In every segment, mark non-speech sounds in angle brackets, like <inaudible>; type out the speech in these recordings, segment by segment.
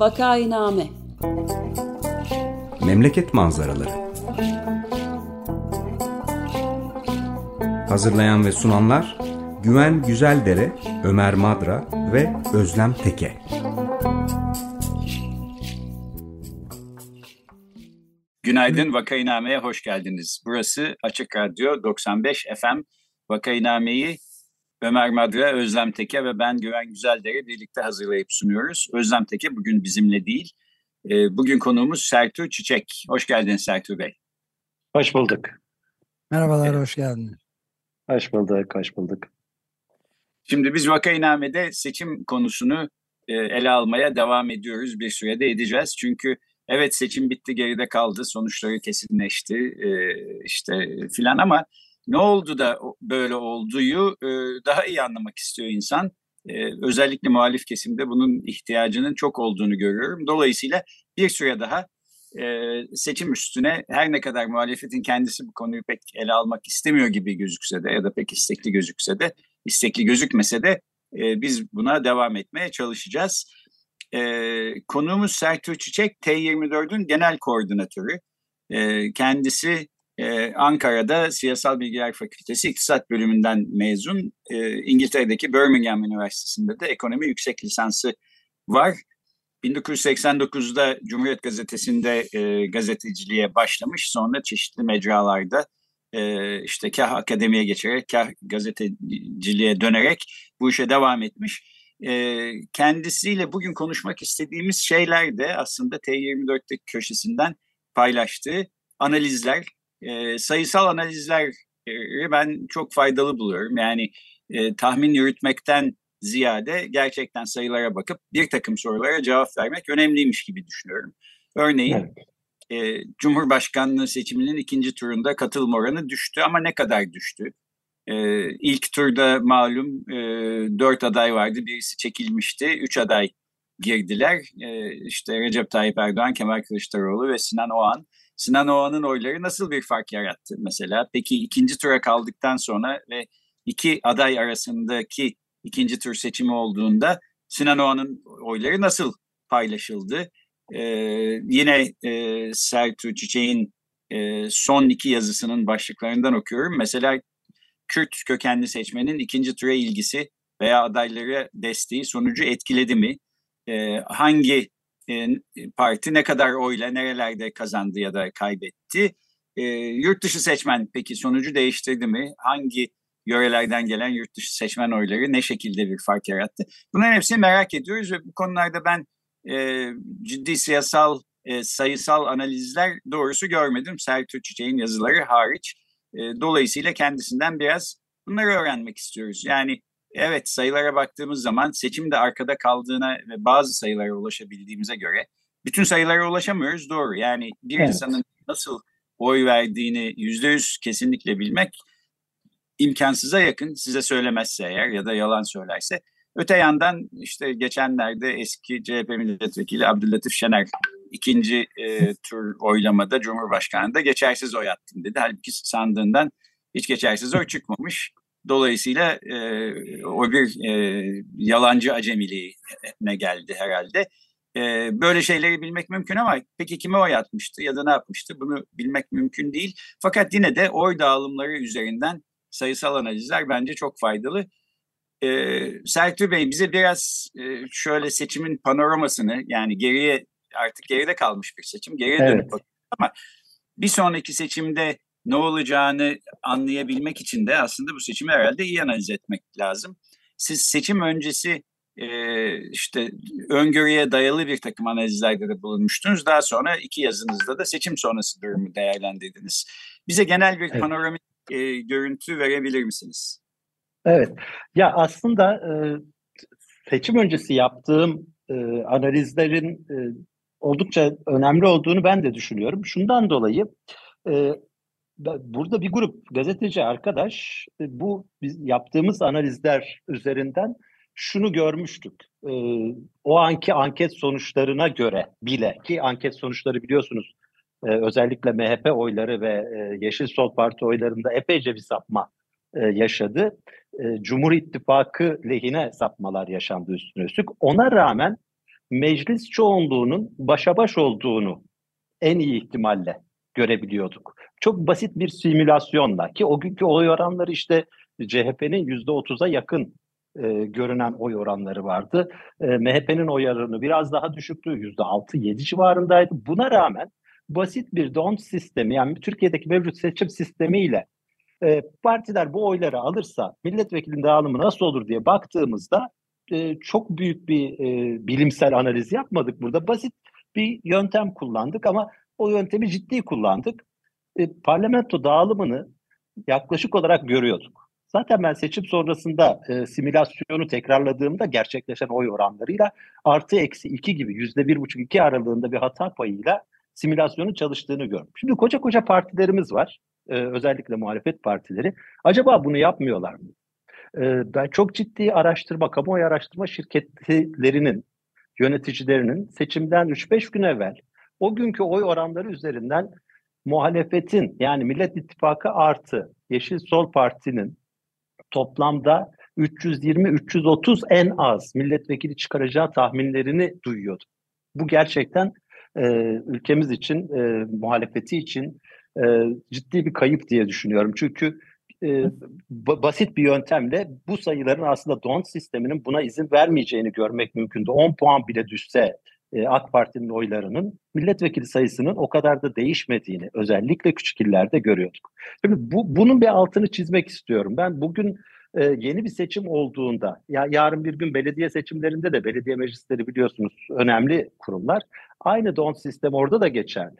Vakainame Memleket manzaraları Hazırlayan ve sunanlar Güven Güzeldere, Ömer Madra ve Özlem Teke. Günaydın Vakainame'ye hoş geldiniz. Burası Açık Radyo 95 FM. Vakainame'yi Ömer Madra, Özlem Teke ve ben Güven Güzeldere birlikte hazırlayıp sunuyoruz. Özlem Teke bugün bizimle değil. Ee, bugün konuğumuz Sertu Çiçek. Hoş geldiniz Sertu Bey. Hoş bulduk. Merhabalar, evet. hoş geldiniz. Hoş bulduk, hoş bulduk. Şimdi biz Vakainame'de seçim konusunu e, ele almaya devam ediyoruz. Bir sürede edeceğiz. Çünkü evet seçim bitti, geride kaldı, sonuçları kesinleşti e, işte filan ama ne oldu da böyle olduğu e, daha iyi anlamak istiyor insan. E, özellikle muhalif kesimde bunun ihtiyacının çok olduğunu görüyorum. Dolayısıyla bir süre daha e, seçim üstüne her ne kadar muhalefetin kendisi bu konuyu pek ele almak istemiyor gibi gözükse de ya da pek istekli gözükse de istekli gözükmese de biz buna devam etmeye çalışacağız. konuğumuz Sertu Çiçek, T24'ün genel koordinatörü. kendisi ee, Ankara'da Siyasal Bilgiler Fakültesi İktisat Bölümünden mezun. Ee, İngiltere'deki Birmingham Üniversitesi'nde de ekonomi yüksek lisansı var. 1989'da Cumhuriyet Gazetesi'nde e, gazeteciliğe başlamış. Sonra çeşitli mecralarda e, işte kah akademiye geçerek kah gazeteciliğe dönerek bu işe devam etmiş. E, kendisiyle bugün konuşmak istediğimiz şeyler de aslında T24'teki köşesinden paylaştığı analizler e, sayısal analizleri ben çok faydalı buluyorum. Yani e, tahmin yürütmekten ziyade gerçekten sayılara bakıp bir takım sorulara cevap vermek önemliymiş gibi düşünüyorum. Örneğin evet. e, Cumhurbaşkanlığı seçiminin ikinci turunda katılım oranı düştü ama ne kadar düştü? E, ilk turda malum e, dört aday vardı, birisi çekilmişti, üç aday girdiler. E, işte Recep Tayyip Erdoğan, Kemal Kılıçdaroğlu ve Sinan Oğan. Sinan Oğan'ın oyları nasıl bir fark yarattı mesela? Peki ikinci tura kaldıktan sonra ve iki aday arasındaki ikinci tur seçimi olduğunda Sinan Oğan'ın oyları nasıl paylaşıldı? Ee, yine e, Sertu Çiçek'in e, son iki yazısının başlıklarından okuyorum. Mesela Kürt kökenli seçmenin ikinci tura ilgisi veya adaylara desteği sonucu etkiledi mi? E, hangi e, parti ne kadar oyla nerelerde kazandı ya da kaybetti. E, yurt dışı seçmen peki sonucu değiştirdi mi? Hangi yörelerden gelen yurt dışı seçmen oyları ne şekilde bir fark yarattı? Bunların hepsini merak ediyoruz ve bu konularda ben e, ciddi siyasal e, sayısal analizler doğrusu görmedim. Sertu Çiçek'in yazıları hariç. E, dolayısıyla kendisinden biraz bunları öğrenmek istiyoruz. Yani Evet sayılara baktığımız zaman seçimde arkada kaldığına ve bazı sayılara ulaşabildiğimize göre bütün sayılara ulaşamıyoruz doğru. Yani bir evet. insanın nasıl oy verdiğini yüzde yüz kesinlikle bilmek imkansıza yakın size söylemezse eğer ya da yalan söylerse. Öte yandan işte geçenlerde eski CHP milletvekili Abdüllatif Şener ikinci e, <laughs> tur oylamada Cumhurbaşkanı'nda geçersiz oy attım dedi. Halbuki sandığından hiç geçersiz oy çıkmamış. Dolayısıyla e, o bir e, yalancı acemiliğine geldi herhalde. E, böyle şeyleri bilmek mümkün ama peki kime oy atmıştı ya da ne yapmıştı bunu bilmek mümkün değil. Fakat yine de oy dağılımları üzerinden sayısal analizler bence çok faydalı. E, Sertü Bey bize biraz e, şöyle seçimin panoramasını yani geriye artık geride kalmış bir seçim geriye evet. dönüp bakıyoruz ama bir sonraki seçimde ne olacağını anlayabilmek için de aslında bu seçimi herhalde iyi analiz etmek lazım. Siz seçim öncesi e, işte öngörüye dayalı bir takım analizlerde de bulunmuştunuz. Daha sonra iki yazınızda da seçim sonrası durumu değerlendirdiniz. Bize genel bir evet. panoramik e, görüntü verebilir misiniz? Evet. Ya aslında e, seçim öncesi yaptığım e, analizlerin e, oldukça önemli olduğunu ben de düşünüyorum. Şundan dolayı e, burada bir grup gazeteci arkadaş e, bu biz yaptığımız analizler üzerinden şunu görmüştük. E, o anki anket sonuçlarına göre bile ki anket sonuçları biliyorsunuz e, özellikle MHP oyları ve Yeşil Sol Parti oylarında epeyce bir sapma yaşadı. Cumhur İttifakı lehine sapmalar yaşandı üstüne üstlük. Ona rağmen meclis çoğunluğunun başa baş olduğunu en iyi ihtimalle görebiliyorduk. Çok basit bir simülasyonla ki o günkü oy oranları işte CHP'nin yüzde otuza yakın e, görünen oy oranları vardı. E, MHP'nin oy oranı biraz daha düşüktü. Yüzde altı yedi civarındaydı. Buna rağmen basit bir don sistemi yani Türkiye'deki mevcut seçim sistemiyle e, partiler bu oyları alırsa milletvekilinin dağılımı nasıl olur diye baktığımızda e, çok büyük bir e, bilimsel analiz yapmadık burada. Basit bir yöntem kullandık ama o yöntemi ciddi kullandık. E, parlamento dağılımını yaklaşık olarak görüyorduk. Zaten ben seçim sonrasında e, simülasyonu tekrarladığımda gerçekleşen oy oranlarıyla artı eksi iki gibi yüzde bir buçuk iki aralığında bir hata payıyla simülasyonun çalıştığını gördüm. Şimdi koca koca partilerimiz var. E, özellikle muhalefet partileri. Acaba bunu yapmıyorlar mı? E, ben çok ciddi araştırma, kamuoyu araştırma şirketlerinin yöneticilerinin seçimden 3-5 gün evvel o günkü oy oranları üzerinden muhalefetin yani Millet İttifakı artı Yeşil Sol Parti'nin toplamda 320-330 en az milletvekili çıkaracağı tahminlerini duyuyordu. Bu gerçekten e, ülkemiz için, e, muhalefeti için e, ciddi bir kayıp diye düşünüyorum. Çünkü e, basit bir yöntemle bu sayıların aslında don sisteminin buna izin vermeyeceğini görmek mümkündü. 10 puan bile düşse e, AK Parti'nin oylarının milletvekili sayısının o kadar da değişmediğini özellikle küçük illerde görüyorduk. Şimdi bu, bunun bir altını çizmek istiyorum. Ben bugün e, yeni bir seçim olduğunda, ya yarın bir gün belediye seçimlerinde de belediye meclisleri biliyorsunuz önemli kurumlar. Aynı don sistem orada da geçerli.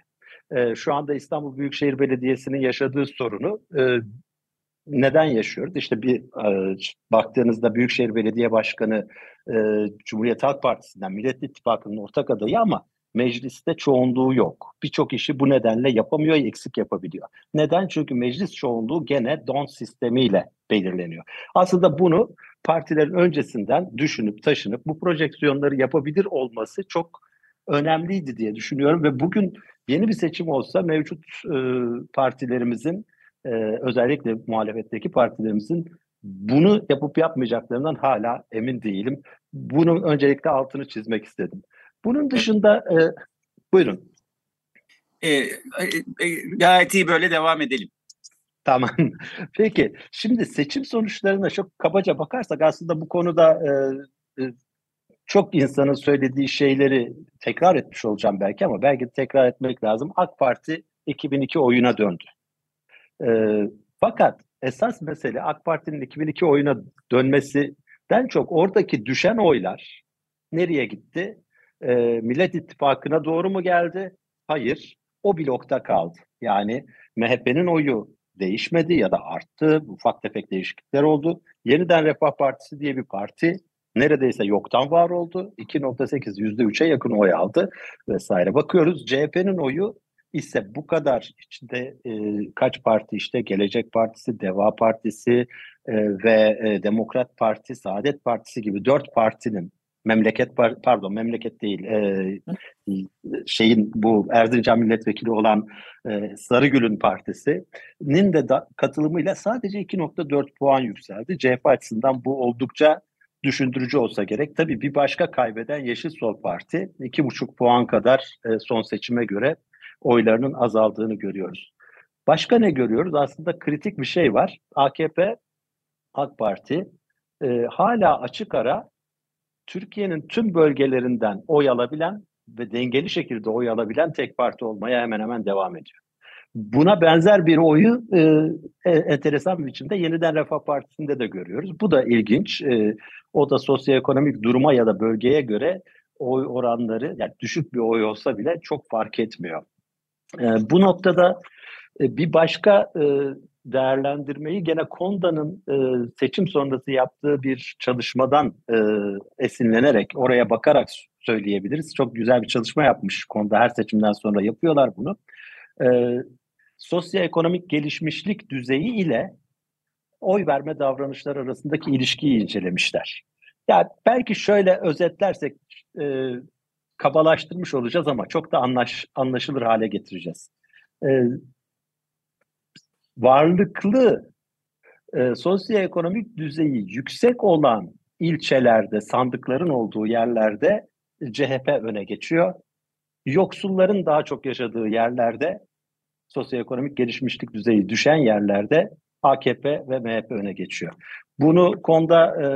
E, şu anda İstanbul Büyükşehir Belediyesi'nin yaşadığı sorunu e, neden yaşıyoruz? İşte bir e, baktığınızda Büyükşehir Belediye Başkanı e, Cumhuriyet Halk Partisi'nden Millet İttifakı'nın ortak adayı ama mecliste çoğunluğu yok. Birçok işi bu nedenle yapamıyor, eksik yapabiliyor. Neden? Çünkü meclis çoğunluğu gene don sistemiyle belirleniyor. Aslında bunu partilerin öncesinden düşünüp taşınıp bu projeksiyonları yapabilir olması çok önemliydi diye düşünüyorum ve bugün yeni bir seçim olsa mevcut e, partilerimizin e, özellikle muhalefetteki partilerimizin bunu yapıp yapmayacaklarından hala emin değilim. Bunun öncelikle altını çizmek istedim. Bunun dışında e, buyurun. E, e, e, gayet iyi böyle devam edelim. Tamam. <laughs> Peki şimdi seçim sonuçlarına çok kabaca bakarsak aslında bu konuda e, e, çok insanın söylediği şeyleri tekrar etmiş olacağım belki ama belki de tekrar etmek lazım. AK Parti 2002 oyuna döndü. E, fakat esas mesele AK Parti'nin 2002 oyuna dönmesinden çok oradaki düşen oylar nereye gitti? E, Millet İttifakı'na doğru mu geldi? Hayır. O blokta kaldı. Yani MHP'nin oyu değişmedi ya da arttı. Ufak tefek değişiklikler oldu. Yeniden Refah Partisi diye bir parti neredeyse yoktan var oldu. 2.8 %3'e yakın oy aldı vesaire. Bakıyoruz CHP'nin oyu ise bu kadar içinde e, kaç parti işte Gelecek Partisi, Deva Partisi e, ve e, Demokrat Parti, Saadet Partisi gibi dört partinin memleket pardon memleket değil e, şeyin bu Erzincan milletvekili olan e, Sarıgül'ün partisinin de da, katılımıyla sadece 2.4 puan yükseldi. CHP açısından bu oldukça düşündürücü olsa gerek. Tabii bir başka kaybeden Yeşil Sol Parti 2,5 puan kadar e, son seçime göre oylarının azaldığını görüyoruz. Başka ne görüyoruz? Aslında kritik bir şey var. AKP, AK Parti e, hala açık ara Türkiye'nin tüm bölgelerinden oy alabilen ve dengeli şekilde oy alabilen tek parti olmaya hemen hemen devam ediyor. Buna benzer bir oyu e, e enteresan bir biçimde yeniden Refah Partisi'nde de görüyoruz. Bu da ilginç. E, o da sosyoekonomik duruma ya da bölgeye göre oy oranları yani düşük bir oy olsa bile çok fark etmiyor. E, bu noktada e, bir başka e, değerlendirmeyi gene Konda'nın e, seçim sonrası yaptığı bir çalışmadan e, esinlenerek, oraya bakarak söyleyebiliriz. Çok güzel bir çalışma yapmış Konda. Her seçimden sonra yapıyorlar bunu. E, sosyoekonomik gelişmişlik düzeyi ile oy verme davranışları arasındaki ilişkiyi incelemişler. Ya yani belki şöyle özetlersek e, kabalaştırmış olacağız ama çok da anlaş, anlaşılır hale getireceğiz. E, varlıklı e, sosyoekonomik düzeyi yüksek olan ilçelerde, sandıkların olduğu yerlerde CHP öne geçiyor. Yoksulların daha çok yaşadığı yerlerde sosyoekonomik gelişmişlik düzeyi düşen yerlerde AKP ve MHP öne geçiyor. Bunu konuda e,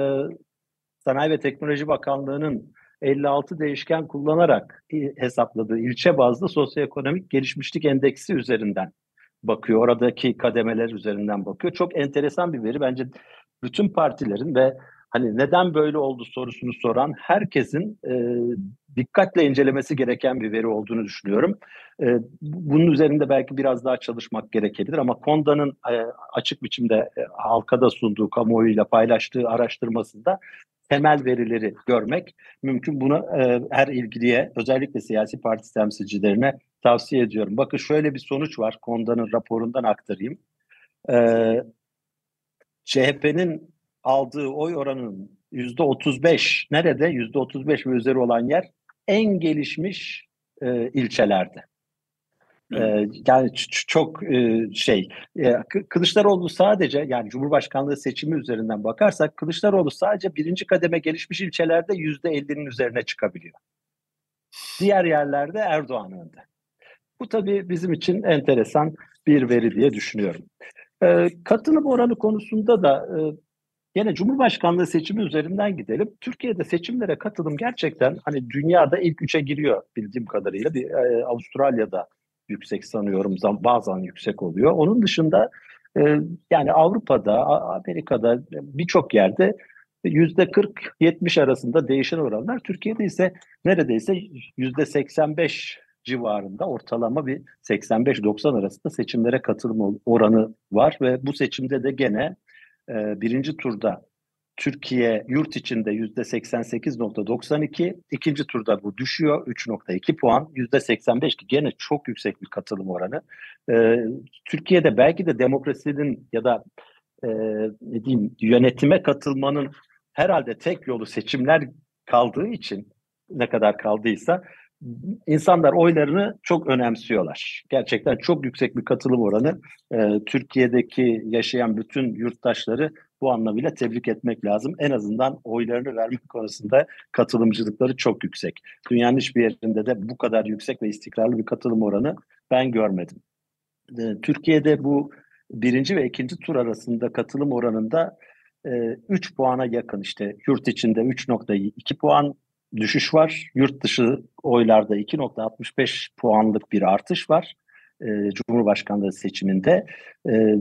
Sanayi ve Teknoloji Bakanlığı'nın 56 değişken kullanarak hesapladığı ilçe bazlı sosyoekonomik gelişmişlik endeksi üzerinden bakıyor. Oradaki kademeler üzerinden bakıyor. Çok enteresan bir veri. Bence bütün partilerin ve hani neden böyle oldu sorusunu soran herkesin e, dikkatle incelemesi gereken bir veri olduğunu düşünüyorum. E, bunun üzerinde belki biraz daha çalışmak gerekebilir ama Konda'nın e, açık biçimde e, halka da sunduğu, kamuoyuyla paylaştığı araştırmasında temel verileri görmek mümkün. Bunu e, her ilgiliye özellikle siyasi parti temsilcilerine tavsiye ediyorum. Bakın şöyle bir sonuç var. Konda'nın raporundan aktarayım. E, CHP'nin aldığı oy oranının yüzde 35 nerede? Yüzde 35 ve üzeri olan yer en gelişmiş e, ilçelerde. Yani çok şey e, Kılıçdaroğlu sadece yani Cumhurbaşkanlığı seçimi üzerinden bakarsak Kılıçdaroğlu sadece birinci kademe gelişmiş ilçelerde yüzde ellinin üzerine çıkabiliyor. Diğer yerlerde Erdoğan önde. Bu tabii bizim için enteresan bir veri diye düşünüyorum. Katılım oranı konusunda da Yine Cumhurbaşkanlığı seçimi üzerinden gidelim. Türkiye'de seçimlere katılım gerçekten hani dünyada ilk üçe giriyor bildiğim kadarıyla. Bir Avustralya'da yüksek sanıyorum. Bazen yüksek oluyor. Onun dışında e, yani Avrupa'da, Amerika'da birçok yerde yüzde 40-70 arasında değişen oranlar. Türkiye'de ise neredeyse yüzde 85 civarında ortalama bir 85-90 arasında seçimlere katılım oranı var ve bu seçimde de gene e, birinci turda Türkiye yurt içinde yüzde 88.92, ikinci turda bu düşüyor 3.2 puan, yüzde 85 ki gene çok yüksek bir katılım oranı. Ee, Türkiye'de belki de demokrasinin ya da e, ne diyeyim yönetime katılmanın herhalde tek yolu seçimler kaldığı için ne kadar kaldıysa insanlar oylarını çok önemsiyorlar. Gerçekten çok yüksek bir katılım oranı. E, Türkiye'deki yaşayan bütün yurttaşları bu anlamıyla tebrik etmek lazım. En azından oylarını vermek konusunda katılımcılıkları çok yüksek. Dünyanın hiçbir yerinde de bu kadar yüksek ve istikrarlı bir katılım oranı ben görmedim. E, Türkiye'de bu birinci ve ikinci tur arasında katılım oranında 3 e, puana yakın işte yurt içinde 3.2 puan düşüş var. Yurt dışı oylarda 2.65 puanlık bir artış var. E, Cumhurbaşkanlığı seçiminde. E,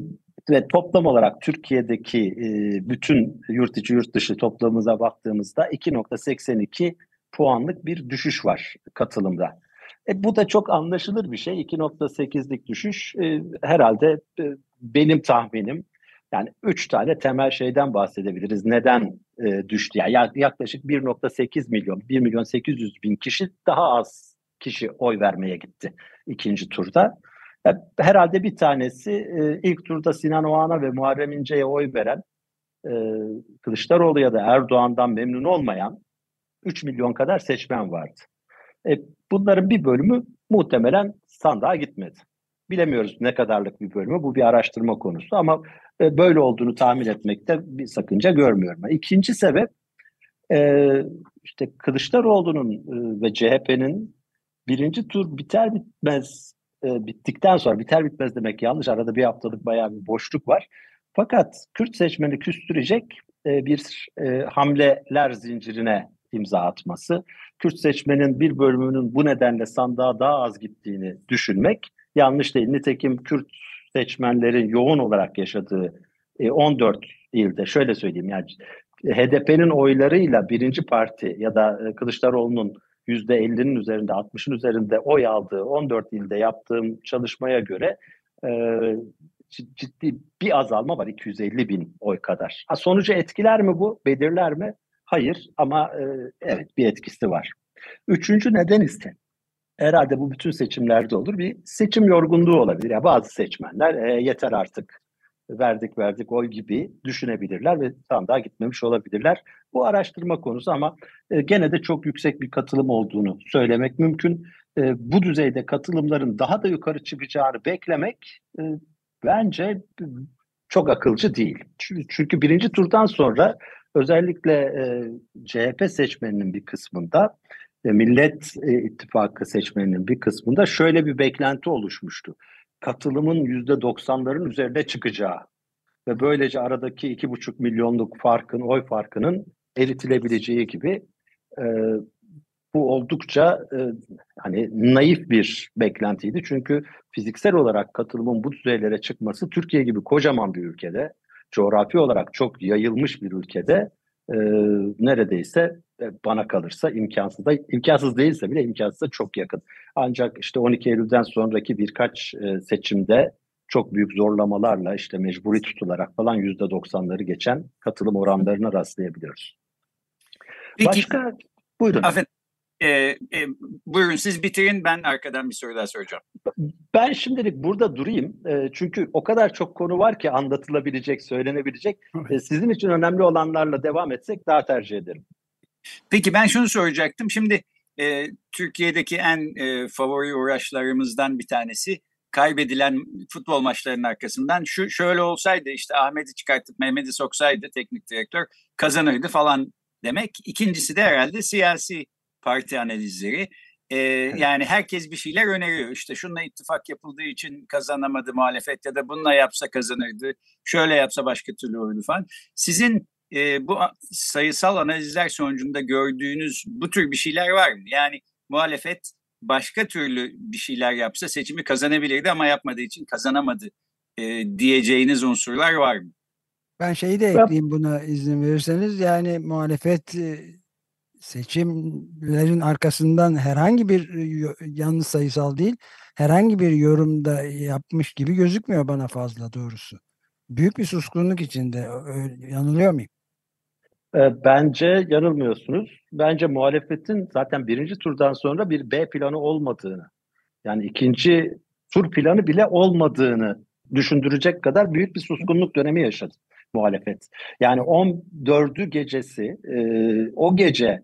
ve toplam olarak Türkiye'deki e, bütün yurt içi yurt dışı toplamımıza baktığımızda 2.82 puanlık bir düşüş var katılımda. E, bu da çok anlaşılır bir şey. 2.8'lik düşüş e, herhalde e, benim tahminim yani üç tane temel şeyden bahsedebiliriz. Neden e, düştü? Yani yaklaşık 1.8 milyon, 1 milyon 800 bin kişi daha az kişi oy vermeye gitti ikinci turda. Herhalde bir tanesi e, ilk turda Sinan Oğan'a ve Muharrem İnce'ye oy veren e, Kılıçdaroğlu ya da Erdoğan'dan memnun olmayan 3 milyon kadar seçmen vardı. E, bunların bir bölümü muhtemelen sandığa gitmedi. Bilemiyoruz ne kadarlık bir bölümü. Bu bir araştırma konusu ama e, böyle olduğunu tahmin etmekte bir sakınca görmüyorum. İkinci sebep e, işte Kılıçdaroğlu'nun e, ve CHP'nin birinci tur biter bitmez e, bittikten sonra biter bitmez demek yanlış. Arada bir haftalık bayağı bir boşluk var. Fakat Kürt seçmeni küstürecek bir hamleler zincirine imza atması, Kürt seçmenin bir bölümünün bu nedenle sandığa daha az gittiğini düşünmek yanlış değil. Nitekim Kürt seçmenlerin yoğun olarak yaşadığı 14 ilde şöyle söyleyeyim yani HDP'nin oylarıyla birinci parti ya da Kılıçdaroğlu'nun %50'nin üzerinde, 60'ın üzerinde oy aldığı 14 ilde yaptığım çalışmaya göre e, ciddi bir azalma var 250 bin oy kadar. Ha, sonucu etkiler mi bu? Belirler mi? Hayır ama e, evet bir etkisi var. Üçüncü neden ise herhalde bu bütün seçimlerde olur. Bir seçim yorgunluğu olabilir. Ya bazı seçmenler e, yeter artık verdik verdik oy gibi düşünebilirler ve sandığa gitmemiş olabilirler. Bu araştırma konusu ama e, gene de çok yüksek bir katılım olduğunu söylemek mümkün. E, bu düzeyde katılımların daha da yukarı çıkacağını beklemek e, bence çok akılcı değil. Çünkü birinci turdan sonra özellikle e, CHP seçmeninin bir kısmında e, Millet e, İttifakı seçmeninin bir kısmında şöyle bir beklenti oluşmuştu. Katılımın yüzde doksanların üzerine çıkacağı ve böylece aradaki iki buçuk milyonluk farkın, oy farkının eritilebileceği gibi e, bu oldukça e, hani naif bir beklentiydi. Çünkü fiziksel olarak katılımın bu düzeylere çıkması Türkiye gibi kocaman bir ülkede, coğrafi olarak çok yayılmış bir ülkede e, neredeyse bana kalırsa imkansız da imkansız değilse bile imkansıza çok yakın. Ancak işte 12 Eylül'den sonraki birkaç e, seçimde çok büyük zorlamalarla işte mecburi tutularak falan yüzde doksanları geçen katılım oranlarına rastlayabiliyoruz. Peki, Başka buyurun. Affet, e, e, buyurun siz bitirin ben arkadan bir soru daha soracağım. Ben şimdilik burada durayım. E, çünkü o kadar çok konu var ki anlatılabilecek, söylenebilecek. E, sizin için önemli olanlarla devam etsek daha tercih ederim. Peki ben şunu soracaktım. Şimdi e, Türkiye'deki en e, favori uğraşlarımızdan bir tanesi kaybedilen futbol maçlarının arkasından şu şöyle olsaydı işte Ahmet'i çıkartıp Mehmet'i soksaydı teknik direktör kazanırdı falan demek. İkincisi de herhalde siyasi parti analizleri. Ee, Yani herkes bir şeyler öneriyor. İşte şununla ittifak yapıldığı için kazanamadı muhalefet ya da bununla yapsa kazanırdı. Şöyle yapsa başka türlü olurdu falan. Sizin e, bu sayısal analizler sonucunda gördüğünüz bu tür bir şeyler var mı? Yani muhalefet başka türlü bir şeyler yapsa seçimi kazanabilirdi ama yapmadığı için kazanamadı e, diyeceğiniz unsurlar var mı? Ben şeyi de ekleyeyim buna izin verirseniz. Yani muhalefet seçimlerin arkasından herhangi bir yalnız sayısal değil herhangi bir yorumda yapmış gibi gözükmüyor bana fazla doğrusu. Büyük bir suskunluk içinde. Yanılıyor muyum? Bence yanılmıyorsunuz. Bence muhalefetin zaten birinci turdan sonra bir B planı olmadığını, yani ikinci tur planı bile olmadığını düşündürecek kadar büyük bir suskunluk dönemi yaşadı muhalefet. Yani 14'ü gecesi e, o gece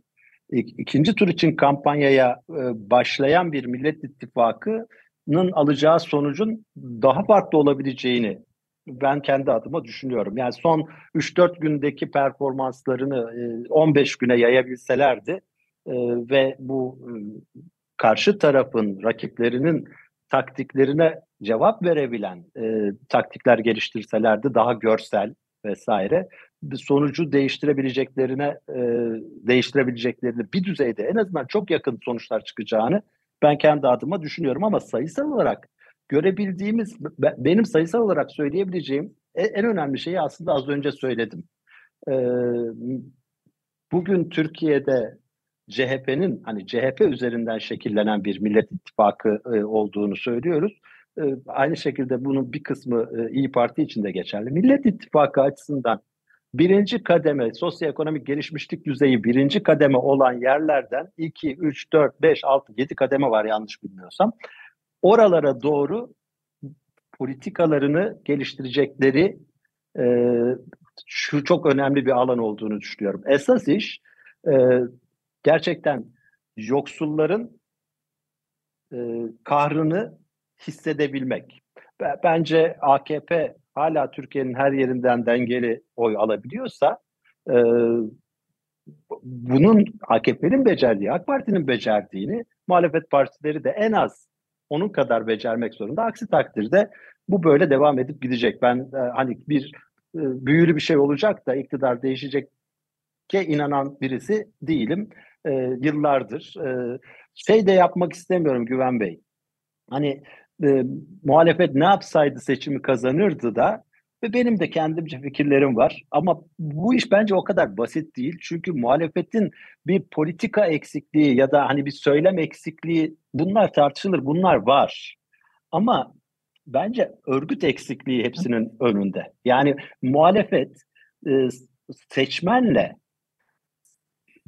ikinci tur için kampanyaya e, başlayan bir Millet İttifakı'nın alacağı sonucun daha farklı olabileceğini ben kendi adıma düşünüyorum. Yani son 3-4 gündeki performanslarını 15 güne yayabilselerdi e, ve bu e, karşı tarafın rakiplerinin taktiklerine cevap verebilen taktikler geliştirselerdi daha görsel vesaire sonucu değiştirebileceklerine e, değiştirebileceklerini bir düzeyde en azından çok yakın sonuçlar çıkacağını ben kendi adıma düşünüyorum ama sayısal olarak görebildiğimiz benim sayısal olarak söyleyebileceğim en, en önemli şeyi aslında az önce söyledim. E, bugün Türkiye'de CHP'nin hani CHP üzerinden şekillenen bir Millet İttifakı e, olduğunu söylüyoruz. E, aynı şekilde bunun bir kısmı e, İyi Parti için de geçerli. Millet İttifakı açısından birinci kademe sosyoekonomik gelişmişlik düzeyi birinci kademe olan yerlerden 2, 3, 4, 5, 6, 7 kademe var yanlış bilmiyorsam. Oralara doğru politikalarını geliştirecekleri e, şu çok önemli bir alan olduğunu düşünüyorum. Esas iş e, gerçekten yoksulların e, kahrını hissedebilmek. Bence AKP hala Türkiye'nin her yerinden dengeli oy alabiliyorsa e, bunun AKP'nin becerdiği, AK Parti'nin becerdiğini muhalefet partileri de en az onun kadar becermek zorunda. Aksi takdirde bu böyle devam edip gidecek. Ben e, hani bir e, büyülü bir şey olacak da iktidar değişecek ki inanan birisi değilim. E, yıllardır. E, şey de yapmak istemiyorum Güven Bey. Hani e, muhalefet ne yapsaydı seçimi kazanırdı da ve benim de kendimce fikirlerim var. Ama bu iş bence o kadar basit değil. Çünkü muhalefetin bir politika eksikliği ya da hani bir söylem eksikliği bunlar tartışılır. Bunlar var. Ama bence örgüt eksikliği hepsinin önünde. Yani muhalefet e, seçmenle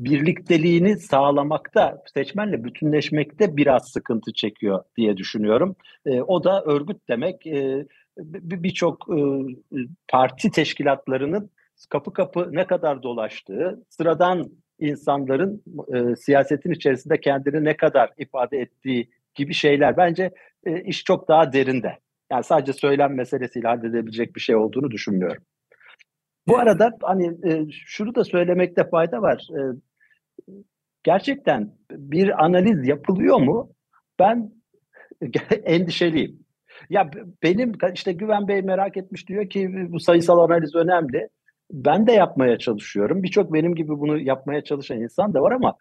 birlikteliğini sağlamakta, seçmenle bütünleşmekte biraz sıkıntı çekiyor diye düşünüyorum. E, o da örgüt demek. E, Birçok e, parti teşkilatlarının kapı kapı ne kadar dolaştığı, sıradan insanların e, siyasetin içerisinde kendini ne kadar ifade ettiği gibi şeyler. Bence e, iş çok daha derinde. Yani sadece söylem meselesiyle halledebilecek bir şey olduğunu düşünmüyorum. Bu arada hani e, şunu da söylemekte fayda var. E, gerçekten bir analiz yapılıyor mu? Ben <laughs> endişeliyim. Ya benim işte Güven Bey merak etmiş diyor ki bu sayısal analiz önemli. Ben de yapmaya çalışıyorum. Birçok benim gibi bunu yapmaya çalışan insan da var ama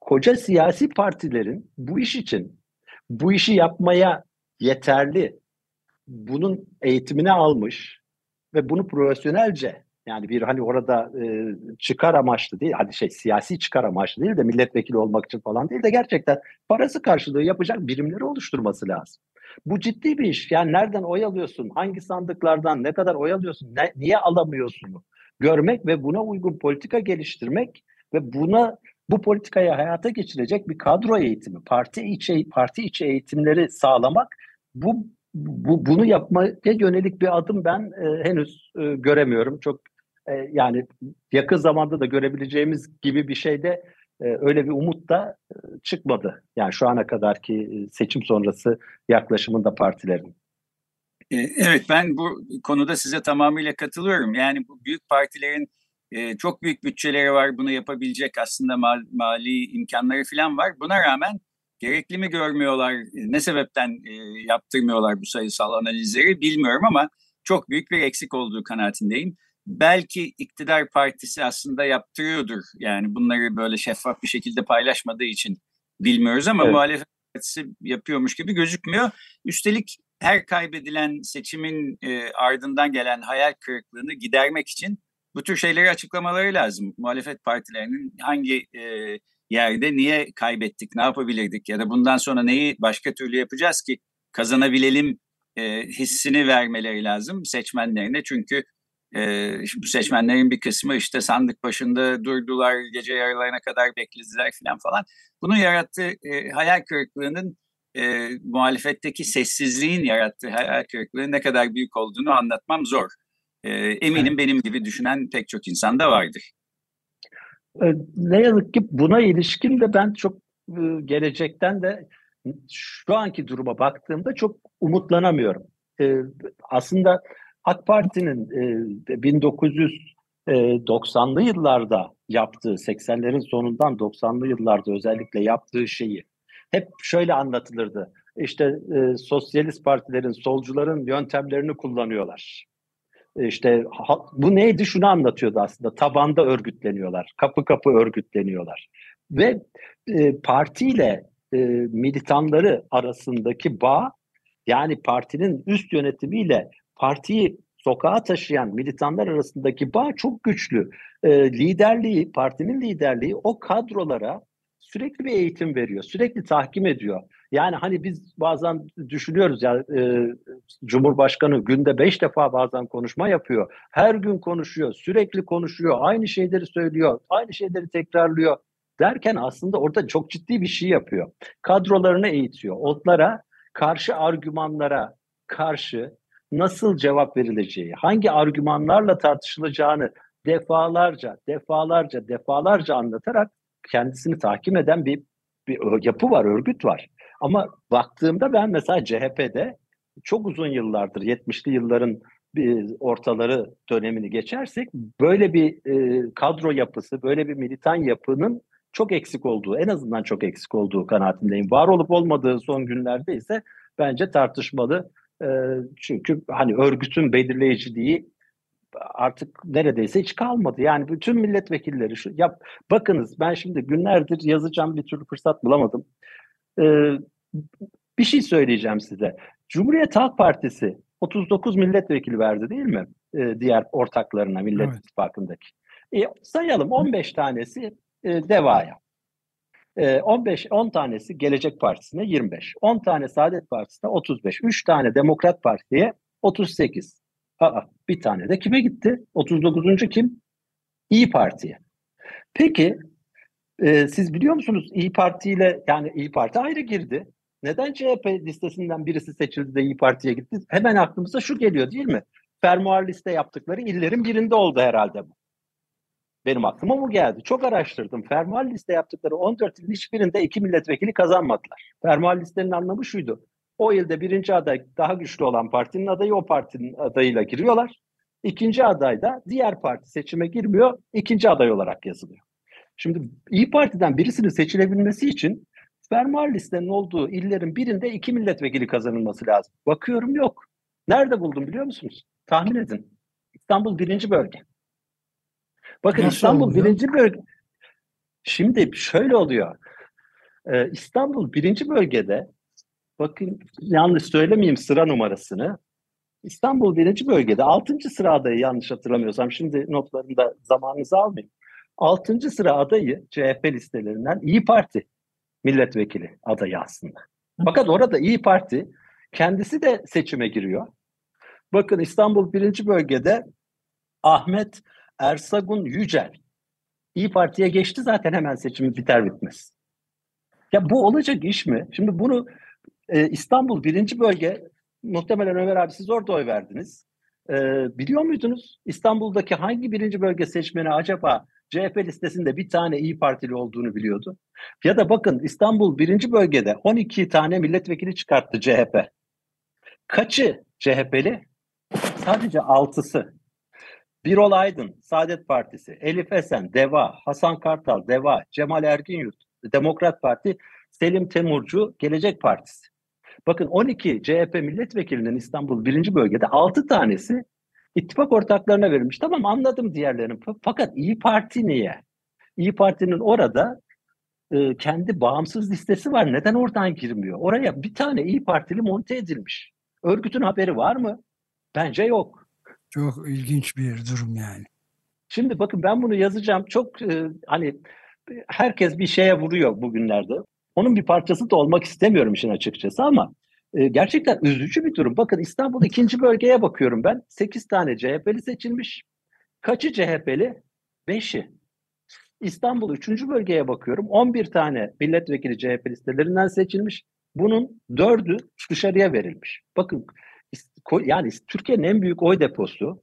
koca siyasi partilerin bu iş için bu işi yapmaya yeterli bunun eğitimini almış ve bunu profesyonelce yani bir hani orada e, çıkar amaçlı değil, hadi şey siyasi çıkar amaçlı değil de milletvekili olmak için falan değil de gerçekten parası karşılığı yapacak birimleri oluşturması lazım. Bu ciddi bir iş. Yani nereden oy alıyorsun, hangi sandıklardan, ne kadar oy alıyorsun, ne, niye alamıyorsun? Görmek ve buna uygun politika geliştirmek ve buna bu politikayı hayata geçirecek bir kadro eğitimi, parti içi parti içi eğitimleri sağlamak bu bu bunu yapmaya yönelik bir adım ben e, henüz e, göremiyorum. Çok e, yani yakın zamanda da görebileceğimiz gibi bir şeyde e, öyle bir umut da e, çıkmadı. Yani şu ana kadarki seçim sonrası yaklaşımında partilerin. Evet ben bu konuda size tamamıyla katılıyorum. Yani bu büyük partilerin çok büyük bütçeleri var bunu yapabilecek aslında mal, mali imkanları falan var. Buna rağmen gerekli mi görmüyorlar, ne sebepten yaptırmıyorlar bu sayısal analizleri bilmiyorum ama çok büyük bir eksik olduğu kanaatindeyim. Belki iktidar partisi aslında yaptırıyordur. Yani bunları böyle şeffaf bir şekilde paylaşmadığı için bilmiyoruz ama evet. muhalefet partisi yapıyormuş gibi gözükmüyor. Üstelik her kaybedilen seçimin e, ardından gelen hayal kırıklığını gidermek için bu tür şeyleri açıklamaları lazım. Muhalefet partilerinin hangi e, yerde niye kaybettik, ne yapabilirdik ya da bundan sonra neyi başka türlü yapacağız ki kazanabilelim e, hissini vermeleri lazım seçmenlerine. Çünkü e, bu seçmenlerin bir kısmı işte sandık başında durdular, gece yarılarına kadar beklediler falan falan. Bunun yarattığı e, hayal kırıklığının e, muhalefetteki sessizliğin yarattığı hayal kırıklığı ne kadar büyük olduğunu anlatmam zor. E, eminim benim gibi düşünen pek çok insan da vardır. Ee, ne yazık ki buna ilişkin de ben çok gelecekten de şu anki duruma baktığımda çok umutlanamıyorum. Ee, aslında AK Parti'nin 1990'lı e, e, yıllarda yaptığı, 80'lerin sonundan 90'lı yıllarda özellikle yaptığı şeyi hep şöyle anlatılırdı. İşte sosyalist partilerin, solcuların yöntemlerini kullanıyorlar. İşte bu neydi? Şunu anlatıyordu aslında. Tabanda örgütleniyorlar kapı kapı örgütleniyorlar. Ve e, partiyle e, militanları arasındaki bağ yani partinin üst yönetimiyle partiyi sokağa taşıyan militanlar arasındaki bağ çok güçlü. E, liderliği, partinin liderliği o kadrolara sürekli bir eğitim veriyor, sürekli tahkim ediyor. Yani hani biz bazen düşünüyoruz ya e, Cumhurbaşkanı günde beş defa bazen konuşma yapıyor. Her gün konuşuyor, sürekli konuşuyor, aynı şeyleri söylüyor, aynı şeyleri tekrarlıyor derken aslında orada çok ciddi bir şey yapıyor. Kadrolarını eğitiyor. Onlara karşı argümanlara karşı nasıl cevap verileceği, hangi argümanlarla tartışılacağını defalarca, defalarca, defalarca anlatarak kendisini tahkim eden bir, bir yapı var, örgüt var. Ama baktığımda ben mesela CHP'de çok uzun yıllardır 70'li yılların bir ortaları dönemini geçersek böyle bir e, kadro yapısı, böyle bir militan yapının çok eksik olduğu, en azından çok eksik olduğu kanaatindeyim. Var olup olmadığı son günlerde ise bence tartışmalı. E, çünkü hani örgütün belirleyiciliği artık neredeyse hiç kalmadı. Yani bütün milletvekilleri şu yap bakınız ben şimdi günlerdir yazacağım bir türlü fırsat bulamadım. Ee, bir şey söyleyeceğim size. Cumhuriyet Halk Partisi 39 milletvekili verdi değil mi? Ee, diğer ortaklarına Millet evet. İttifakı'ndaki. E, sayalım 15 tanesi e, DEVA'ya. E, 15 10 tanesi Gelecek Partisi'ne 25. 10 tane Saadet Partisi'ne 35. 3 tane Demokrat Parti'ye 38. Aa, bir tane de kime gitti? 39. kim? İyi Parti'ye. Peki e, siz biliyor musunuz İyi Parti ile yani İyi Parti ayrı girdi. Neden CHP listesinden birisi seçildi de İyi Parti'ye gitti? Hemen aklımıza şu geliyor değil mi? Fermuar liste yaptıkları illerin birinde oldu herhalde bu. Benim aklıma bu geldi. Çok araştırdım. Fermuar liste yaptıkları 14 ilin hiçbirinde iki milletvekili kazanmadılar. Fermuar listenin anlamı şuydu. O ilde birinci aday daha güçlü olan partinin adayı o partinin adayıyla giriyorlar. İkinci aday da diğer parti seçime girmiyor, ikinci aday olarak yazılıyor. Şimdi İyi Parti'den birisinin seçilebilmesi için fermuar listenin olduğu illerin birinde iki milletvekili kazanılması lazım. Bakıyorum yok. Nerede buldum biliyor musunuz? Tahmin edin. İstanbul birinci bölge. Bakın Nasıl İstanbul oluyor? birinci bölge. Şimdi şöyle oluyor. Ee, İstanbul birinci bölgede bakın yanlış söylemeyeyim sıra numarasını. İstanbul birinci bölgede 6. sıra adayı yanlış hatırlamıyorsam şimdi notlarımda zamanınızı almayayım. 6. sıra adayı CHP listelerinden İyi Parti milletvekili adayı aslında. Fakat orada İyi Parti kendisi de seçime giriyor. Bakın İstanbul birinci bölgede Ahmet Ersagun Yücel İyi Parti'ye geçti zaten hemen seçimi biter bitmez. Ya bu olacak iş mi? Şimdi bunu e, İstanbul birinci bölge muhtemelen Ömer abi siz orada oy verdiniz. E, biliyor muydunuz İstanbul'daki hangi birinci bölge seçmeni acaba CHP listesinde bir tane İyi Partili olduğunu biliyordu? Ya da bakın İstanbul birinci bölgede 12 tane milletvekili çıkarttı CHP. Kaçı CHP'li? Sadece altısı. Birol Aydın, Saadet Partisi, Elif Esen, DEVA, Hasan Kartal, DEVA, Cemal Erginyurt, Demokrat Parti, Selim Temurcu, Gelecek Partisi. Bakın 12 CHP milletvekilinin İstanbul birinci bölgede 6 tanesi ittifak ortaklarına verilmiş. Tamam anladım diğerlerini. Fakat İyi Parti niye? İyi Parti'nin orada e, kendi bağımsız listesi var. Neden oradan girmiyor? Oraya bir tane İyi Partili monte edilmiş. Örgütün haberi var mı? Bence yok. Çok ilginç bir durum yani. Şimdi bakın ben bunu yazacağım. Çok e, hani herkes bir şeye vuruyor bugünlerde. Onun bir parçası da olmak istemiyorum işin açıkçası ama e, gerçekten üzücü bir durum. Bakın İstanbul ikinci bölgeye bakıyorum ben. 8 tane CHP'li seçilmiş. Kaçı CHP'li? 5'i. İstanbul 3. bölgeye bakıyorum. 11 tane milletvekili CHP listelerinden seçilmiş. Bunun 4'ü dışarıya verilmiş. Bakın yani Türkiye'nin en büyük oy deposu.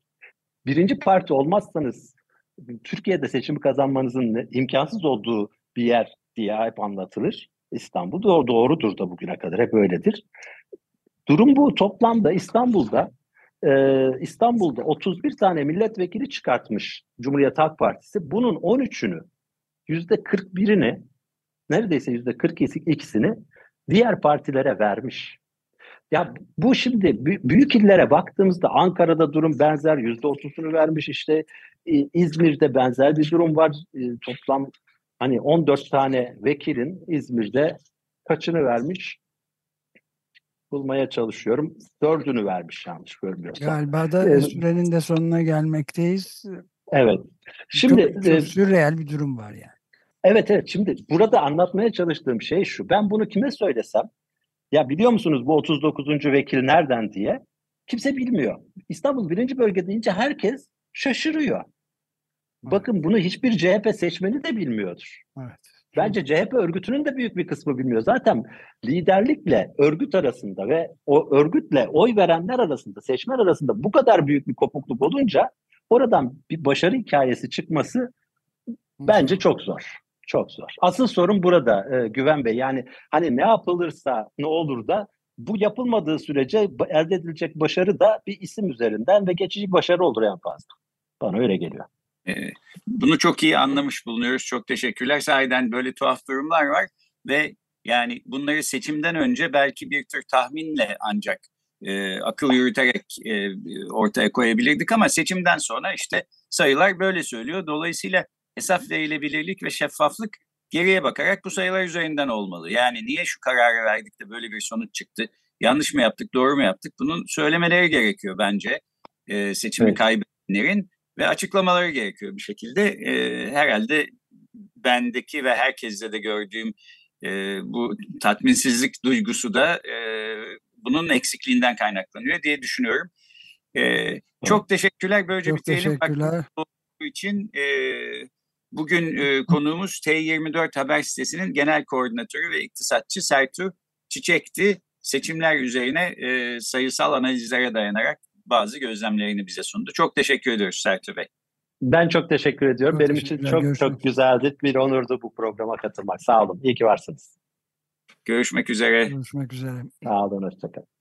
Birinci parti olmazsanız Türkiye'de seçimi kazanmanızın imkansız olduğu bir yer diye hep anlatılır. İstanbul doğru, doğrudur da bugüne kadar hep öyledir. Durum bu. Toplamda İstanbul'da e, İstanbul'da 31 tane milletvekili çıkartmış Cumhuriyet Halk Partisi. Bunun 13'ünü yüzde 41'ini neredeyse yüzde 42'sini diğer partilere vermiş. Ya bu şimdi büyük illere baktığımızda Ankara'da durum benzer yüzde otuzunu vermiş işte İzmir'de benzer bir durum var toplam hani 14 tane vekilin İzmir'de kaçını vermiş bulmaya çalışıyorum. Dördünü vermiş yanlış görmüyorsam. Galiba da ee, sürenin de sonuna gelmekteyiz. Evet. Şimdi çok, çok sürreel bir durum var yani. Evet evet şimdi burada anlatmaya çalıştığım şey şu. Ben bunu kime söylesem ya biliyor musunuz bu 39. vekil nereden diye kimse bilmiyor. İstanbul birinci bölge deyince herkes şaşırıyor. Bakın bunu hiçbir CHP seçmeni de bilmiyordur. Evet. Bence CHP örgütünün de büyük bir kısmı bilmiyor. Zaten liderlikle örgüt arasında ve o örgütle oy verenler arasında, seçmen arasında bu kadar büyük bir kopukluk olunca oradan bir başarı hikayesi çıkması bence çok zor. Çok zor. Asıl sorun burada e, Güven Bey. Yani hani ne yapılırsa ne olur da bu yapılmadığı sürece elde edilecek başarı da bir isim üzerinden ve geçici başarı olur en fazla. Bana öyle geliyor. Bunu çok iyi anlamış bulunuyoruz. Çok teşekkürler. Sahiden böyle tuhaf durumlar var ve yani bunları seçimden önce belki bir tür tahminle ancak e, akıl yürüterek e, ortaya koyabilirdik ama seçimden sonra işte sayılar böyle söylüyor. Dolayısıyla hesap verilebilirlik ve şeffaflık geriye bakarak bu sayılar üzerinden olmalı. Yani niye şu kararı verdik de böyle bir sonuç çıktı? Yanlış mı yaptık, doğru mu yaptık? Bunun söylemeleri gerekiyor bence e, seçimi evet. kaybedenlerin ve açıklamaları gerekiyor bir şekilde. E, herhalde bendeki ve herkeste de gördüğüm e, bu tatminsizlik duygusu da e, bunun eksikliğinden kaynaklanıyor diye düşünüyorum. E, çok teşekkürler. Böylece çok bitirelim. Teşekkürler. için e, bugün e, konuğumuz T24 Haber sitesinin genel koordinatörü ve iktisatçı Sertu Çiçek'ti. Seçimler üzerine e, sayısal analizlere dayanarak bazı gözlemlerini bize sundu. Çok teşekkür ediyoruz Sertu Bey. Ben çok teşekkür ediyorum. Çok Benim için çok görüşmek. çok güzeldi. Bir onurdu bu programa katılmak. Sağ olun. İyi ki varsınız. Görüşmek üzere. Görüşmek üzere. Sağ olun. Hoşçakalın.